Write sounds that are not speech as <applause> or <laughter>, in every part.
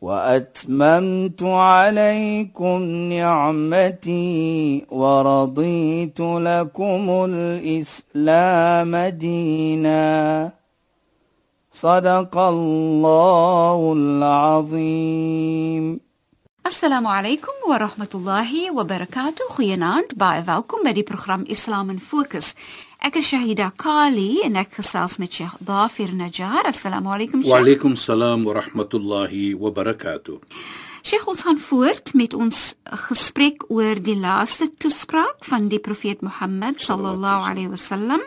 وأتممت عليكم نعمتي ورضيت لكم الإسلام دينا. صدق الله العظيم. السلام عليكم ورحمة الله وبركاته. خيانات بايفاكم بدي برنامج إسلام فوكس. Ek is Shahida Kali en ek gesels met Sheikh Dafir Najjar. Assalamu alaykum Sheikh. Wa alaykum salaam wa rahmatullahi wa barakatuh. Sheikh, ons gaan voort met ons gesprek oor die laaste toespraak van die profeet Mohammed sallallahu alayhi wasallam.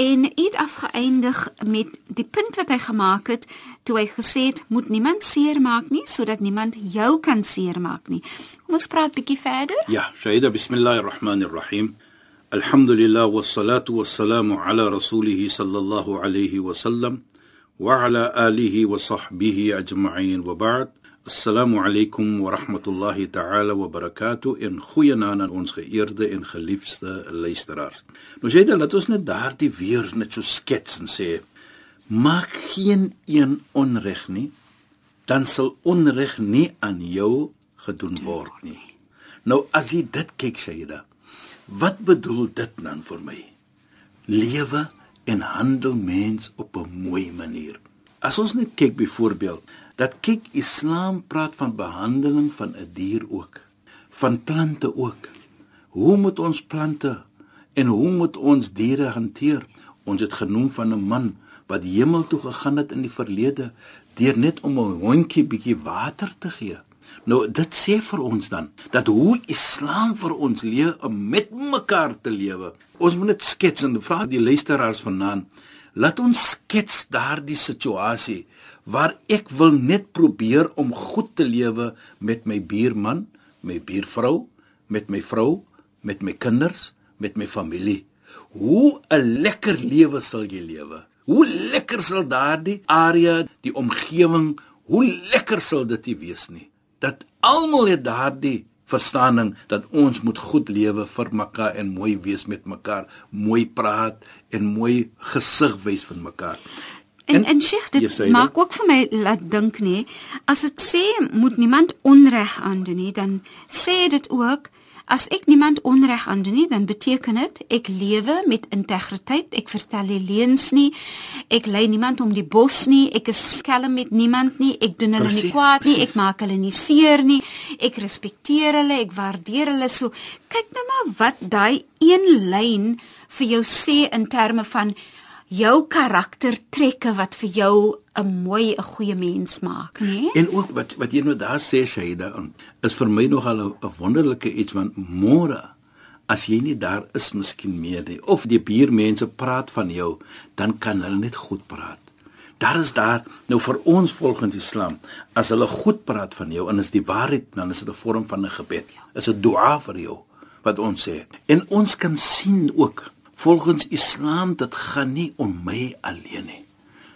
En hy het afgeëindig met die punt wat hy gemaak het toe hy gesê het moet niemand seermaak nie sodat niemand jou kan seermaak nie. Kom ons praat bietjie verder. Ja, Shaida bismillahir rahmanir rahim. Alhamdulillah wassalatu wassalamu ala rasulih sallallahu alayhi wasallam wa ala alihi wa sahbihi ajma'in wa ba'd. Assalamu alaykum wa rahmatullahi ta'ala wa barakatuh in goeie naam aan ons geëerde en geliefde luisteraars. Nou sê dit laat ons net daardie weer net so skets en sê maak geen een onreg nie dan sal onreg nie aan jou gedoen word nie. Nou as jy dit kyk Shaida, wat bedoel dit dan vir my? Lewe en handel mens op 'n mooi manier. As ons net kyk byvoorbeeld dat kyk Islam praat van behandeling van 'n dier ook, van plante ook. Hoe moet ons plante en hoe moet ons diere hanteer? Ons het genoem van 'n man wat hemel toe gegaan het in die verlede deur net om 'n hondjie bietjie water te gee. Nou dit sê vir ons dan dat hoe Islam vir ons leer om met mekaar te lewe. Ons moet dit skets en vra die luisteraars vanaand, laat ons skets daardie situasie waar ek wil net probeer om goed te lewe met my buurman, my buurvrou, met my vrou, met my kinders, met my familie. Hoe 'n lekker lewe sal jy lewe? Hoe lekker sal daardie area, die omgewing, hoe lekker sal dit wees nie? Dat almal het daardie verstaaning dat ons moet goed lewe vir mekaar en mooi wees met mekaar, mooi praat en mooi gesig wys vir mekaar. En en Sheikh, dit maak ook vir my laat dink nê, as dit sê moet niemand onreg aandoen nie, dan sê dit ook As ek niemand onreg aandoen nie, dan beteken dit ek lewe met integriteit. Ek vertel nie leuns nie. Ek lei niemand om die bos nie. Ek is skelm met niemand nie. Ek doen hulle precies, nie kwaad nie. Ek maak hulle nie seer nie. Ek respekteer hulle, ek waardeer hulle so. Kyk nou maar wat daai een lyn vir jou sê in terme van jou karaktertrekke wat vir jou 'n mooi 'n goeie mens maak, né? Nee? En ook wat wat jy nou daar sê Shaida is vir my nogal 'n wonderlike iets want môre as jy nie daar is miskien meer nie of die buurmense praat van jou, dan kan hulle net goed praat. Daar is daar nou vir ons volgens Islam, as hulle goed praat van jou en is die waarheid, dan is dit 'n vorm van 'n gebed. Is 'n dua vir jou wat ons sê. En ons kan sien ook volgens Islam dit gaan nie om my alleen nie.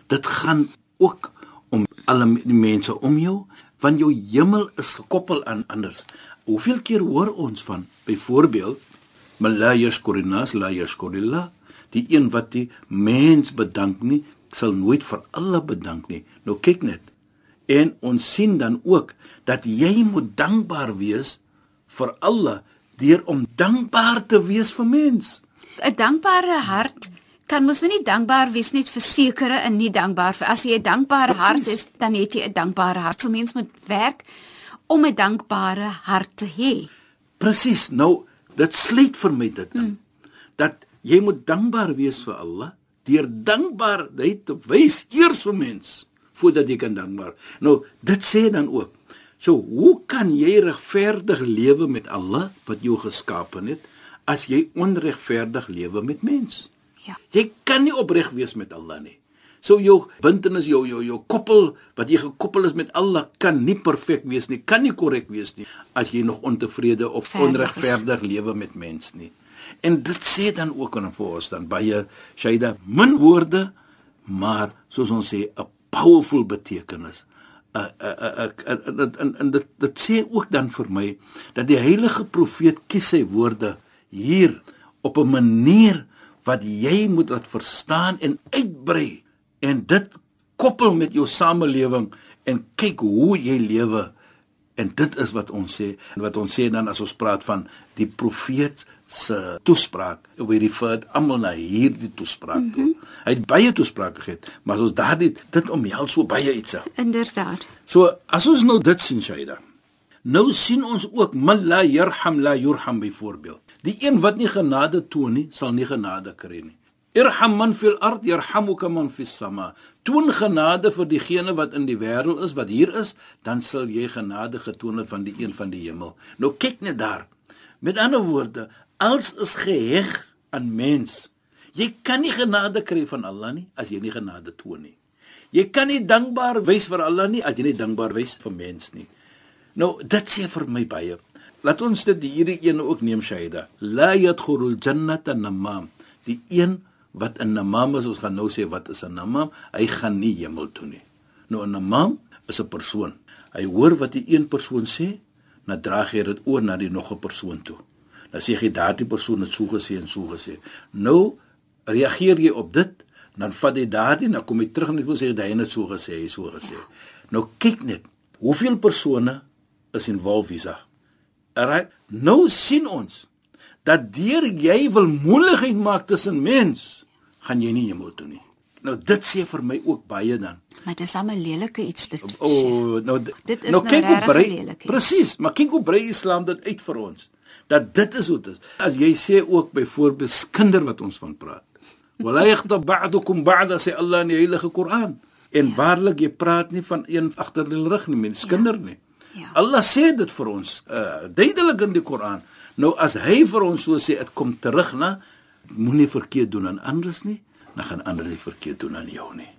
Dit gaan ook om alle mense om jou, want jou hemel is gekoppel aan anders. Hoeveel keer hoor ons van byvoorbeeld la yashkurinas la yashkurillah, die een wat die mens bedank nie, sal nooit vir Allah bedank nie. Nou kyk net. En ons sien dan ook dat jy moet dankbaar wees vir Allah deur om dankbaar te wees vir mense. 'n dankbare hart kan mos nie dankbaar wees net vir sekere en nie dankbaar vir as jy 'n dankbare Precies. hart is dan het jy 'n dankbare hart. So mens moet werk om 'n dankbare hart te hê. Presies. Nou dit sluit vir my dit in. Hmm. Dat jy moet dankbaar wees vir Allah deur dankbaarheid te wys eers vir mens voordat jy kan dankbaar. Nou dit sê dan ook So, hoe kan jy regverdig lewe met Allah wat jou geskaap het as jy onregverdig lewe met mens. Ja. Jy kan nie opreg wees met Allah nie. So jou bintenis jou jou jou koppel wat jy gekoppel is met Allah kan nie perfek wees nie, kan nie korrek wees nie as jy nog ontevrede of onregverdig lewe met mens nie. En dit sê dan ook aan vir ons dan baie Shaida min woorde, maar soos ons sê 'n powerful betekenis. Uh, uh, uh, en en dit dit sê ook dan vir my dat die heilige profeet kies sy woorde hier op 'n manier wat jy moet laat verstaan en uitbrei. En dit koppel met jou samelewing en kyk hoe jy lewe. En dit is wat ons sê en wat ons sê dan as ons praat van die profeet se toespraak we refer almal na hierdie toespraak toe. Mm -hmm. hy het baie toesprake gehad maar as ons daardie dit omhels so baie iets inderdaad. So as ons nou dit sien Shaida nou sien ons ook man la yarham la yurham byvoorbeeld die een wat nie genade toon nie sal nie genade kry nie Irham man fil ard yarhamuka man fis sama. Toon genade vir diegene wat in die wêreld is, wat hier is, dan sal jy genade getoon het van die een van die hemel. Nou kyk net daar. Met ander woorde, als is geheg aan mens. Jy kan nie genade kry van Allah nie as jy nie genade toon nie. Jy kan nie dankbaar wees vir Allah nie as jy nie dankbaar wees vir mens nie. Nou, dit sê vir my baie. Laat ons dit hierdie een ook neem Shaida. La yadkhulul jannata namam. Die een wat 'n namam is, ons gaan nou sê wat is 'n namam? Hy gaan nie hemel toe nie. Nou 'n namam is 'n persoon. Hy hoor wat die een persoon sê, dan dra hy dit oor na die nog 'n persoon toe. Dan sê hy daardie persoon het so gesê en so gesê. Nou reageer jy op dit, dan vat jy daardie, dan kom jy terug en jy sê hy het so gesê, hy so gesê. Nou kyk net, hoeveel persone is involved hiersa. Alright, nou sien ons dat deur jy wil moeilikheid maak tussen mens gaan jy nie hemel toe nie. Nou dit sê vir my ook baie dan. Maar dit is 'n lelike iets dit. O, oh, nou dit is nou kyk hoe brei. Presies, maar kyk hoe brei Islam dit uit vir ons. Dat dit is hoe dit is. As jy sê ook byvoorbeeld skinder wat ons van praat. Wala yaghtab ba'dukum ba'da sê Allah in die heilige Koran. En ja. waarlik jy praat nie van een agter die rug nie, mens ja. nie. Ja. Allah sê dit vir ons uh, duidelik in die Koran. Nou as hy vir ons so sê, dit kom terug na moenie verkeerd doen aan ander nie, dan gaan ander nie verkeerd doen aan jou nie.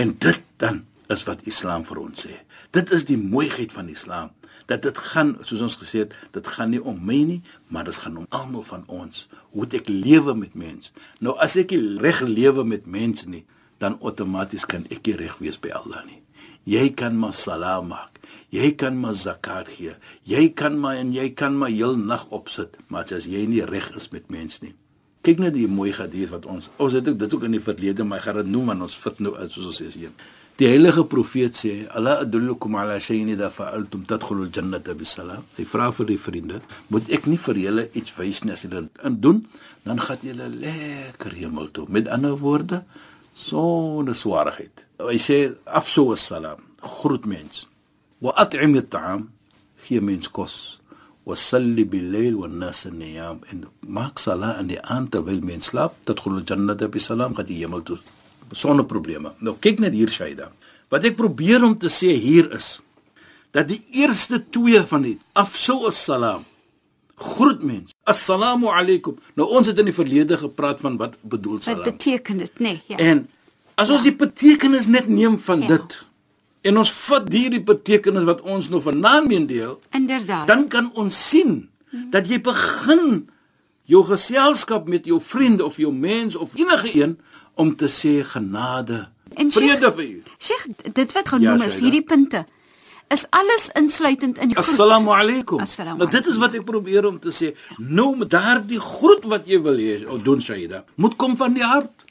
En dit dan is wat Islam vir ons sê. Dit is die mooiheid van Islam dat dit gaan soos ons gesê het, dit gaan nie om my nie, maar dit gaan om almal van ons. Hoe ek lewe met mens. Nou as ek reg lewe met mense nie, dan outomaties kan ek nie reg wees by Allah nie. Jy kan maar salaam maak. Jy kan maar zakat gee. Jy kan maar en jy kan maar heel nag opsit, maar as jy nie reg is met mense nie, kyk net die mooi hadith wat ons ons het ook dit ook in die verlede maar ek gaan dit noem aan ons fit nou soos ons sê hier. Die heilige profeet sê: "Ala adullukum ala shay'in idha fa'altum tadkhulul jannata bisalam." Hy vra vir die vriende: "Moet ek nie vir julle iets wys nie as julle dit doen, dan gaan julle lekker hemel toe." Met ander woorde, so 'n swaarheid. Hy sê: "Afshu was-salam." Groet mens. "Wa at'im at-ta'am." Gee mens kos wasalli bil-layl wan-nas niyam en maak sala in die aand terwyl mens slaap dat glo jannata bi salam gaan die hemel toe sonder probleme nou kyk net hier Shaida wat ek probeer om te sê hier is dat die eerste twee van die afsou as-salam groet mens assalamu alaykum nou ons het in die verlede gepraat van wat bedoel salam wat beteken dit nê nee, ja en as ons ja. die betekenis net neem van ja. dit en ons vat hierdie betekenis wat ons nou vanaand mee deel. Inderdaad. Dan kan ons sien dat jy begin jou geselskap met jou vriende of jou mens of enige een om te sê genade. En vrede vir u. Sheikh, dit wat genoem ja, is hierdie punte is alles insluitend in die groet. Assalamu alaykum. Nou dit is wat ek probeer om te sê. Nou met daardie groet wat jy wil hê, o doen Shaida, moet kom van die hart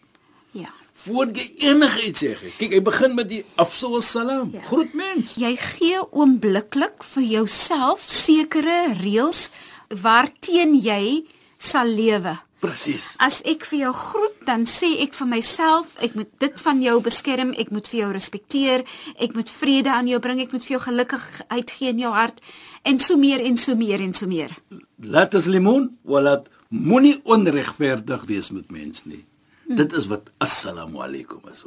voor jy enigiets sê. Kyk, hy begin met die afsal salam. Ja. Groet mens. Jy gee oombliklik vir jouself sekere reëls waarteen jy sal lewe. Presies. As ek vir jou groet, dan sê ek vir myself, ek moet dit van jou beskerm, ek moet vir jou respekteer, ek moet vrede aan jou bring, ek moet vir jou gelukkigheid gee in jou hart en so meer en so meer en so meer. Laat as limon, walat moenie onregverdig wees met mens nie. Dit is wat assalamu alaykum is.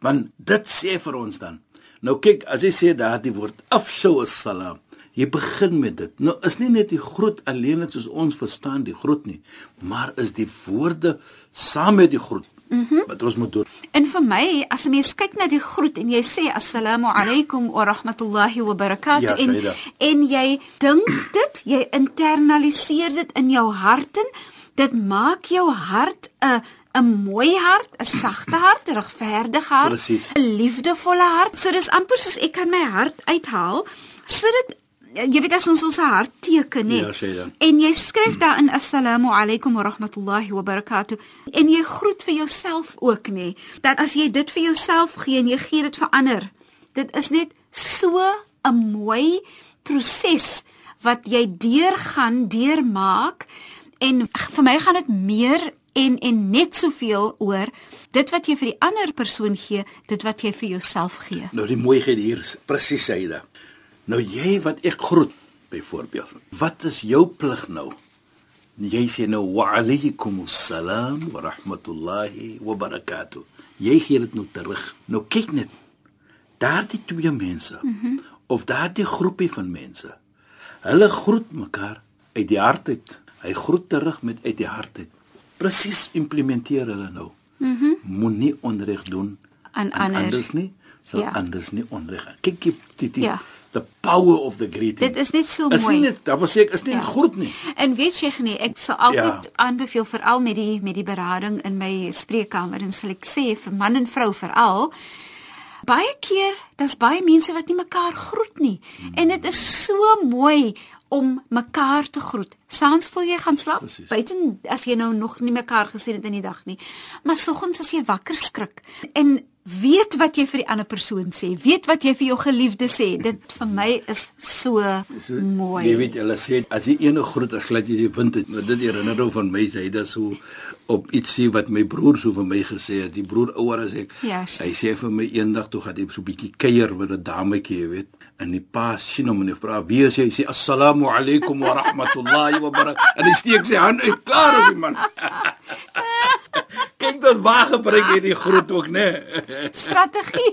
Want dit sê vir ons dan. Nou kyk, as jy sê daardie woord afsou assalam, jy begin met dit. Nou is nie net die groet alleen net soos ons verstaan die groet nie, maar is die woorde saam met die groet. Mm wat ons moet doen. En vir my, as 'n mens kyk na die groet en jy sê assalamu alaykum wa rahmatullahi wa barakatuh ja, en en jy dink dit, jy internaliseer dit in jou hart en Dit maak jou hart 'n 'n mooi hart, 'n sagte hart, 'n regverdige hart, 'n liefdevolle hart. So dis amper soos ek kan my hart uithaal. Sit dit jy weet as ons ons hart teken nê. Ja, sê dan. En jy skryf daar in assalamu alaykum wa rahmatullahi wa barakatuh en jy groet vir jouself ook nê. Dat as jy dit vir jouself gee en jy gee dit vir ander. Dit is net so 'n mooi proses wat jy deurgaan, deurmaak en vir my gaan dit meer en en net soveel oor dit wat jy vir die ander persoon gee, dit wat jy vir jouself gee. Nou die mooiheid hier is presies hy da. Nou jy wat ek groet byvoorbeeld. Wat is jou plig nou? Jy sê nou wa alaykum assalam wa rahmatullahi wa barakatuh. Jy gee dit nou terug. Nou kyk net. Daardie twee mense mm -hmm. of daardie groepie van mense. Hulle groet mekaar uit die hart uit. Hy groet terug met uit die hart uit. Presies implementeer hulle nou. Mhm. Mm Moenie onreg doen aan, aan ander. anders nie. Sal ja. anders nie onreg. Kyk jy dit Ja the power of the greeting. Dit is net so is mooi. Is nie net, daar was ek is nie ja. groet nie. En weet jy nie, ek sal altyd ja. aanbeveel veral met die met die berading in my spreekkamer en sal ek sê vir man en vrou veral baie keer daar's baie mense wat nie mekaar groet nie. En dit is so mooi om mekaar te groet. Saans voel jy gaan slaap. Buiten as jy nou nog nie mekaar gesien het in die dag nie. Maar soggens as jy wakker skrik en weet wat jy vir die ander persoon sê, weet wat jy vir jou geliefde sê. Dit <laughs> vir my is so, so mooi. Jy weet hulle sê as jy enige groet as glad jy die wind het, maar dit herinner hom van my sê dit so op iets sê wat my broer so vir my gesê het. Die broer ouer as ek. Ja, hy sê vir my eendag toe gaan hy so 'n bietjie kuier met 'n dametjie, jy weet. En die pa sien hom en hy vra: "Wie is jy?" Hy sê: "Assalamu alaykum wa rahmatullahi wa barakatuh." En hy steek sy hand uit klaar op die man. <laughs> Kyk dan waar gebruik jy die groet ook, né? Nee? Strategie.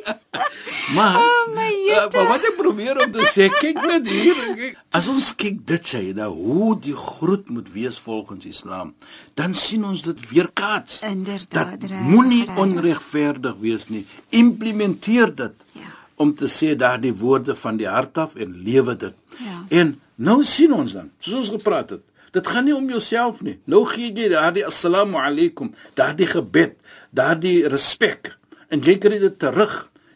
<laughs> maar oh my uh, maar wat ek probeer om te sê, kyk net hier. Kyk, as ons kyk dit sê, nou hoe die groet moet wees volgens Islam, dan sien ons dit weerkaats. Inderdaad. Moenie onregverdig wees nie. Implementeer dit. Ja. Om te sê daardie woorde van die hart af en lewe dit. Ja. En nou sien ons dan, soos ons gepraat het, Dit gaan nie om jouself nie. Nou gee jy daardie assalamu alaykum, daardie gebed, daardie respek en jy kry dit terug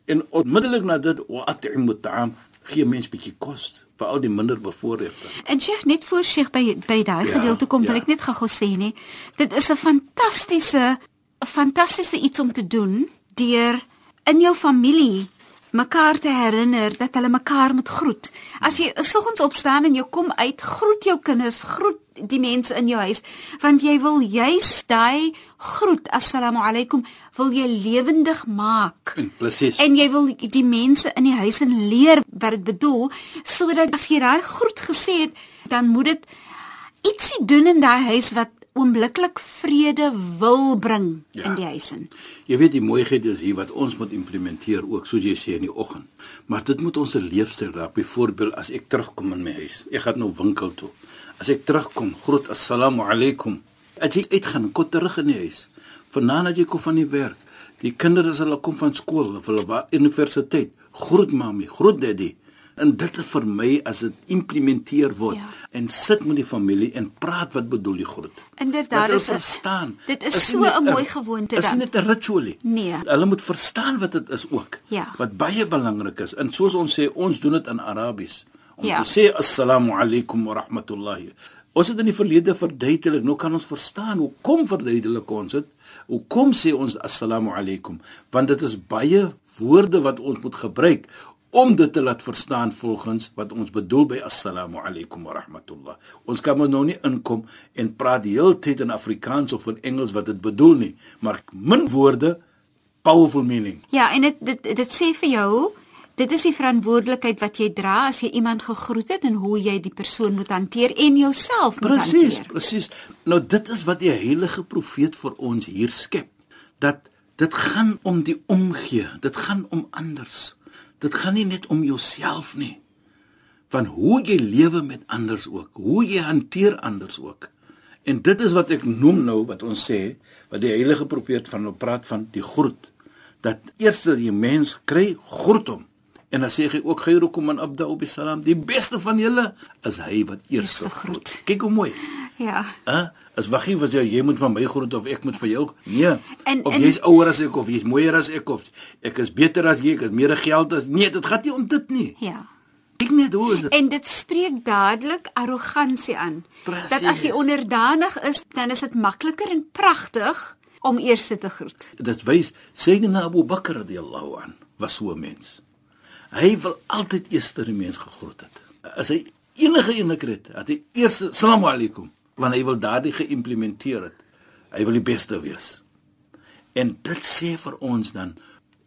en onmiddellik na dit wa at'imu ta'am gee mens bietjie kos vir al die minder bevoorregte. En Sheikh net voor Sheikh by by daai ja, gedeelte kom, ja. wil ek net gou sê nie. Dit is 'n fantastiese 'n fantastiese iets om te doen deur in jou familie mekaar te herinner dat hulle mekaar moet groet. As jy soggens opstaan en jy kom uit, groet jou kinders, groet die mense in jou huis, want jy wil juis daai groet, assalamu alaykum, wil jy lewendig maak. Presies. En jy wil die mense in die huis en leer wat dit bedoel, sodat as jy daai groet gesê het, dan moet dit ietsie doen in daai huis wat oombliklik vrede wil bring ja. in die huis in. Jy weet die mooiheid is hier wat ons moet implementeer ook soos jy sê in die oggend. Maar dit moet ons leefstyl raak. Byvoorbeeld as ek terugkom in my huis, ek gaan nou winkel toe. As ek terugkom, groet assalamu alaykum. As ek uitgaan, kom terug in die huis. Vanaand as jy kom van die werk, die kinders as hulle kom van skool of hulle by universiteit, groet mami, groet daddy en dit is vir my as dit implementeer word ja. en sit met die familie en praat wat bedoel die groet. Inderdaad is verstaan. Dit is, is so 'n mooi gewoonte dan. Is net 'n ritualie. Nee. Hulle moet verstaan wat dit is ook. Ja. Wat baie belangrik is. En soos ons sê, ons doen dit in Arabies. Om ja. te sê assalamu alaykum wa rahmatullahi. Ons het in die verlede verduidelik, nou kan ons verstaan hoe kom verduidelik ons dit? Hoe kom sê ons assalamu alaykum? Want dit is baie woorde wat ons moet gebruik om dit te laat verstaan volgens wat ons bedoel by assalamu alaykum wa rahmatullah. Ons kan nou nie inkom en praat die hele tyd in Afrikaans of in Engels wat dit bedoel nie, maar min woorde powerful meaning. Ja, en dit dit dit sê vir jou Dit is die verantwoordelikheid wat jy dra as jy iemand gegroet het en hoe jy die persoon moet hanteer en jouself moet precies, hanteer. Presies, presies. Nou dit is wat die heilige profeet vir ons hier skep. Dat dit gaan om die omgee, dit gaan om anders dit gaan nie net om jouself nie. Van hoe jy lewe met anders ook, hoe jy hanteer anders ook. En dit is wat ek noem nou wat ons sê, wat die heilige profeet van nou praat van die groet. Dat eers dat jy mens kry, groet hom En dan sê hy ook khairukum man abda bi salam. Die beste van julle is hy wat eers groet. Kyk hoe mooi. Ja. Hæ? As waggie was jy jy moet van my groet of ek moet vir jou? Nee. En, of jy's ouer as ek of jy's mooier as ek of ek is beter as jy, ek het meer geld as Nee, dit gaan nie om dit nie. Ja. Ek net hoe is dit? En dit spreek dadelik arrogansie aan. Precies. Dat as jy onderdanig is, dan is dit makliker en pragtig om eers te groet. Dit wys Sayyidina Abu Bakr radhiyallahu an was so 'n mens. Hy wil altyd eers die mens gegroet het. As hy enige kry het, het hy eers salaam alaykum, want hy wil daardie geïmplementeer het. Hy wil die beste wees. En dit sê vir ons dan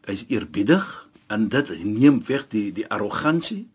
hy's eerbiedig en dit neem weg die die arrogansie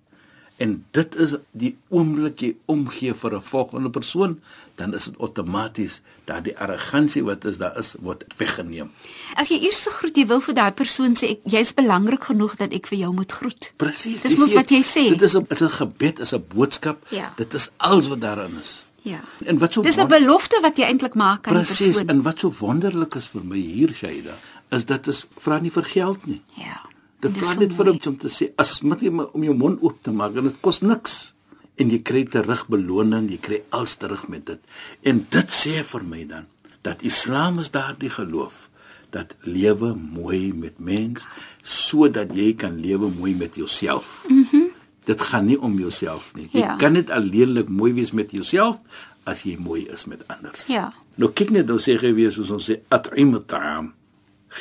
en dit is die oomblik jy omgee vir 'n volgende persoon, dan is dit outomaties dat die arrogansie wat is daar is word weggeneem. As jy eers groet, jy wil vir daai persoon sê ek jy's belangrik genoeg dat ek vir jou moet groet. Presies. Dis mos wat jy sê. Dit is 'n gebed, is 'n boodskap. Ja. Dit is alles wat daarin is. Ja. En wat so Dis 'n belofte wat jy eintlik maak aan die persoon. Presies. En wat so wonderlik is vir my hier Shaida, is dit is vra nie vir geld nie. Ja. Dit vra net vir hom om te sê as moet jy om jou mond oop te maak en dit kos niks en jy kry terug beloning, jy kry alles terug met dit. En dit sê vir my dan dat Islam is daardie geloof dat lewe mooi met mens sodat jy kan lewe mooi met jouself. Mhm. Mm dit gaan nie om jouself nie. Jy ja. kan net alleenlik mooi wees met jouself as jy mooi is met anders. Ja. Nou kyk net nou sê hy weer soos ons sê at'im ta'am.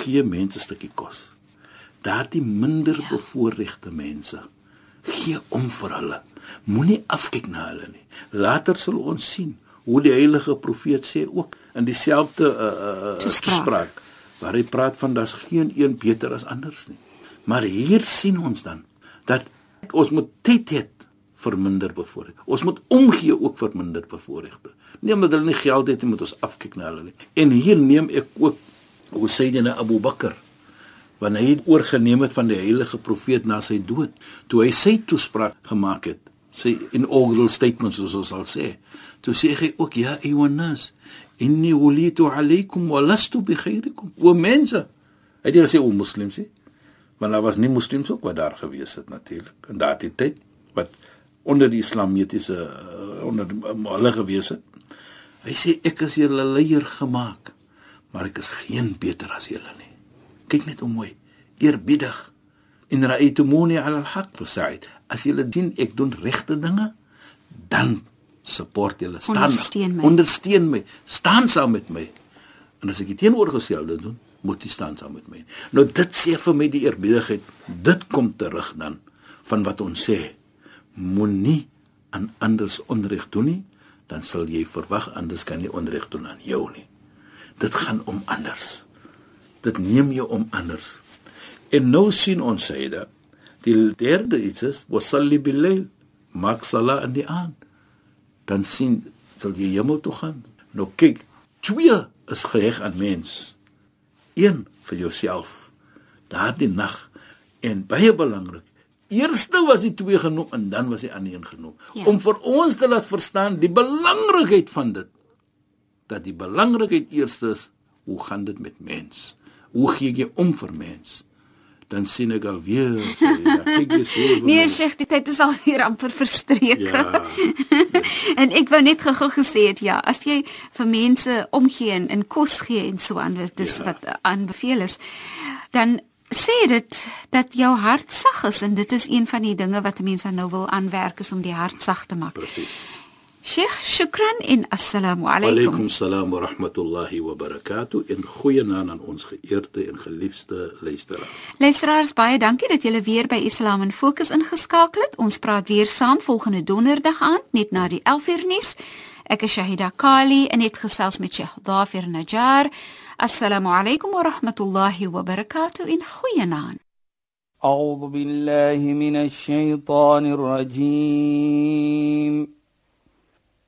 Gee mense 'n stukkie kos daardie minder ja. bevoorregte mense gee om vir hulle moenie afkyk na hulle nie later sal ons sien hoe die heilige profeet sê ook in dieselfde uh, uh, toespraak waar hy praat van daar's geen een beter as anders nie maar hier sien ons dan dat ons moet tyd hê vir minder bevoorregte. Ons moet omgee ook vir minder bevoorregte. Nie omdat hulle nie geld het nie, moet ons afkyk na hulle nie. En hier neem ek ook Sayyidina Abu Bakr wanneer hy oorgeneem het van die heilige profeet na sy dood toe hy sy toespraak gemaak het sy inaugural statement soos ons sal sê toe sê hy ook ja ayunas inni wulitu alaykum wa lastu bi khairikum wa mense het gesê o moslims sê want daar was nie moslims ook wat daar gewees het natuurlik in daardie tyd wat onder die islamitiese uh, onder hulle gewees het. Hy sê ek is julle leier gemaak maar ek is geen beter as julle nie. Kyk net hoe mooi. Eerbiedig. In ra'aytumuni 'ala al-haq sa'id as jy dien ek doen regte dinge dan support julle. Staan ondersteun my. ondersteun my. Staan saam met my. En as ek dit teenoorgestelde doen moet jy staan saam met my nou dit sê vir my die eerbiedigheid dit kom terug dan van wat ons sê moenie aan anders onreg doen nie dan sal jy verwag anders kan jy onreg doen aan jou nie dit gaan om anders dit neem jou om anders. En nou sien ons dit die derde iets is wasalli bil layl maak sala in die aand. Dan sien sal jy hemel toe gaan. Nou kyk, twee is geheg aan mens. Een vir jouself. Daardie nag en baie belangrik. Eerste was die twee genoem en dan was die ander een genoem. Ja. Om vir ons te laat verstaan die belangrikheid van dit. Dat die belangrikheid eerste is, hoe gaan dit met mens? hoe gee jy om vir mens? Dan sien ek al weer sê, ja, kyk jy so. Nee, Sheikh, die tyd is al weer amper verstreek. Ja. <laughs> en ek wou net gou gesê het ja, as jy vir mense omgee en, en kos gee en so aan, dis ja. wat aanbeveel is, dan sê dit dat jou hart sag is en dit is een van die dinge wat mense nou wil aanwerk is om die hart sag te maak. Presies. Sheikh, shukran en assalamu alaykum. Wa alaykum assalam wa rahmatullahi wa barakatuh. En goeienaand aan ons geëerde en geliefde luisteraars. Luisteraars, baie dankie dat julle weer by Islam in Fokus ingeskakel het. Ons praat weer saam volgende donderdag aan net na die 11uur nuus. Ek is Shahida Kali en het gesels met Sheikh Dafir Najjar. Assalamu alaykum wa rahmatullahi wa barakatuh. In goeienaand. أعوذ بالله من الشيطان الرجيم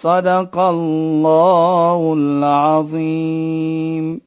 صدق الله العظيم.